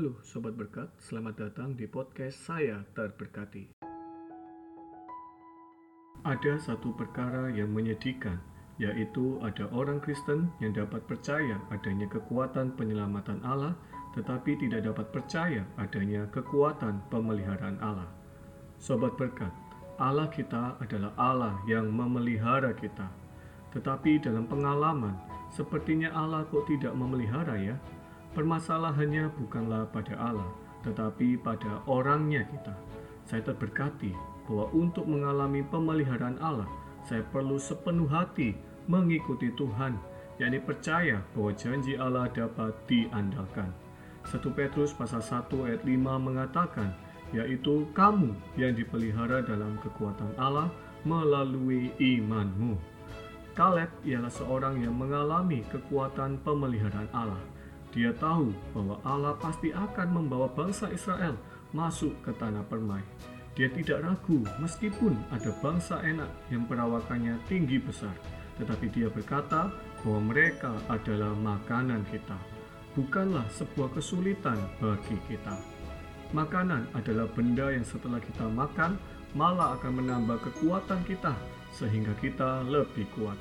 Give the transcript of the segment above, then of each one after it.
Halo Sobat Berkat, selamat datang di podcast saya terberkati. Ada satu perkara yang menyedihkan, yaitu ada orang Kristen yang dapat percaya adanya kekuatan penyelamatan Allah, tetapi tidak dapat percaya adanya kekuatan pemeliharaan Allah. Sobat Berkat, Allah kita adalah Allah yang memelihara kita. Tetapi dalam pengalaman, sepertinya Allah kok tidak memelihara ya? Permasalahannya bukanlah pada Allah, tetapi pada orangnya kita. Saya terberkati bahwa untuk mengalami pemeliharaan Allah, saya perlu sepenuh hati mengikuti Tuhan, yakni percaya bahwa janji Allah dapat diandalkan. 1 Petrus pasal 1 ayat 5 mengatakan, yaitu kamu yang dipelihara dalam kekuatan Allah melalui imanmu. Kaleb ialah seorang yang mengalami kekuatan pemeliharaan Allah dia tahu bahwa Allah pasti akan membawa bangsa Israel masuk ke tanah permai. Dia tidak ragu meskipun ada bangsa enak yang perawakannya tinggi besar. Tetapi dia berkata bahwa mereka adalah makanan kita. Bukanlah sebuah kesulitan bagi kita. Makanan adalah benda yang setelah kita makan malah akan menambah kekuatan kita sehingga kita lebih kuat.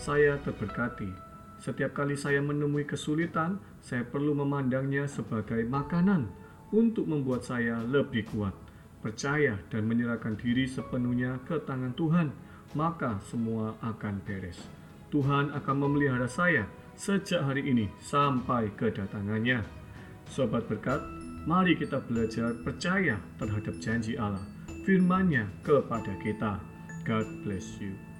Saya terberkati setiap kali saya menemui kesulitan, saya perlu memandangnya sebagai makanan untuk membuat saya lebih kuat. Percaya dan menyerahkan diri sepenuhnya ke tangan Tuhan, maka semua akan beres. Tuhan akan memelihara saya sejak hari ini sampai kedatangannya. Sobat berkat, mari kita belajar percaya terhadap janji Allah, firman-Nya kepada kita. God bless you.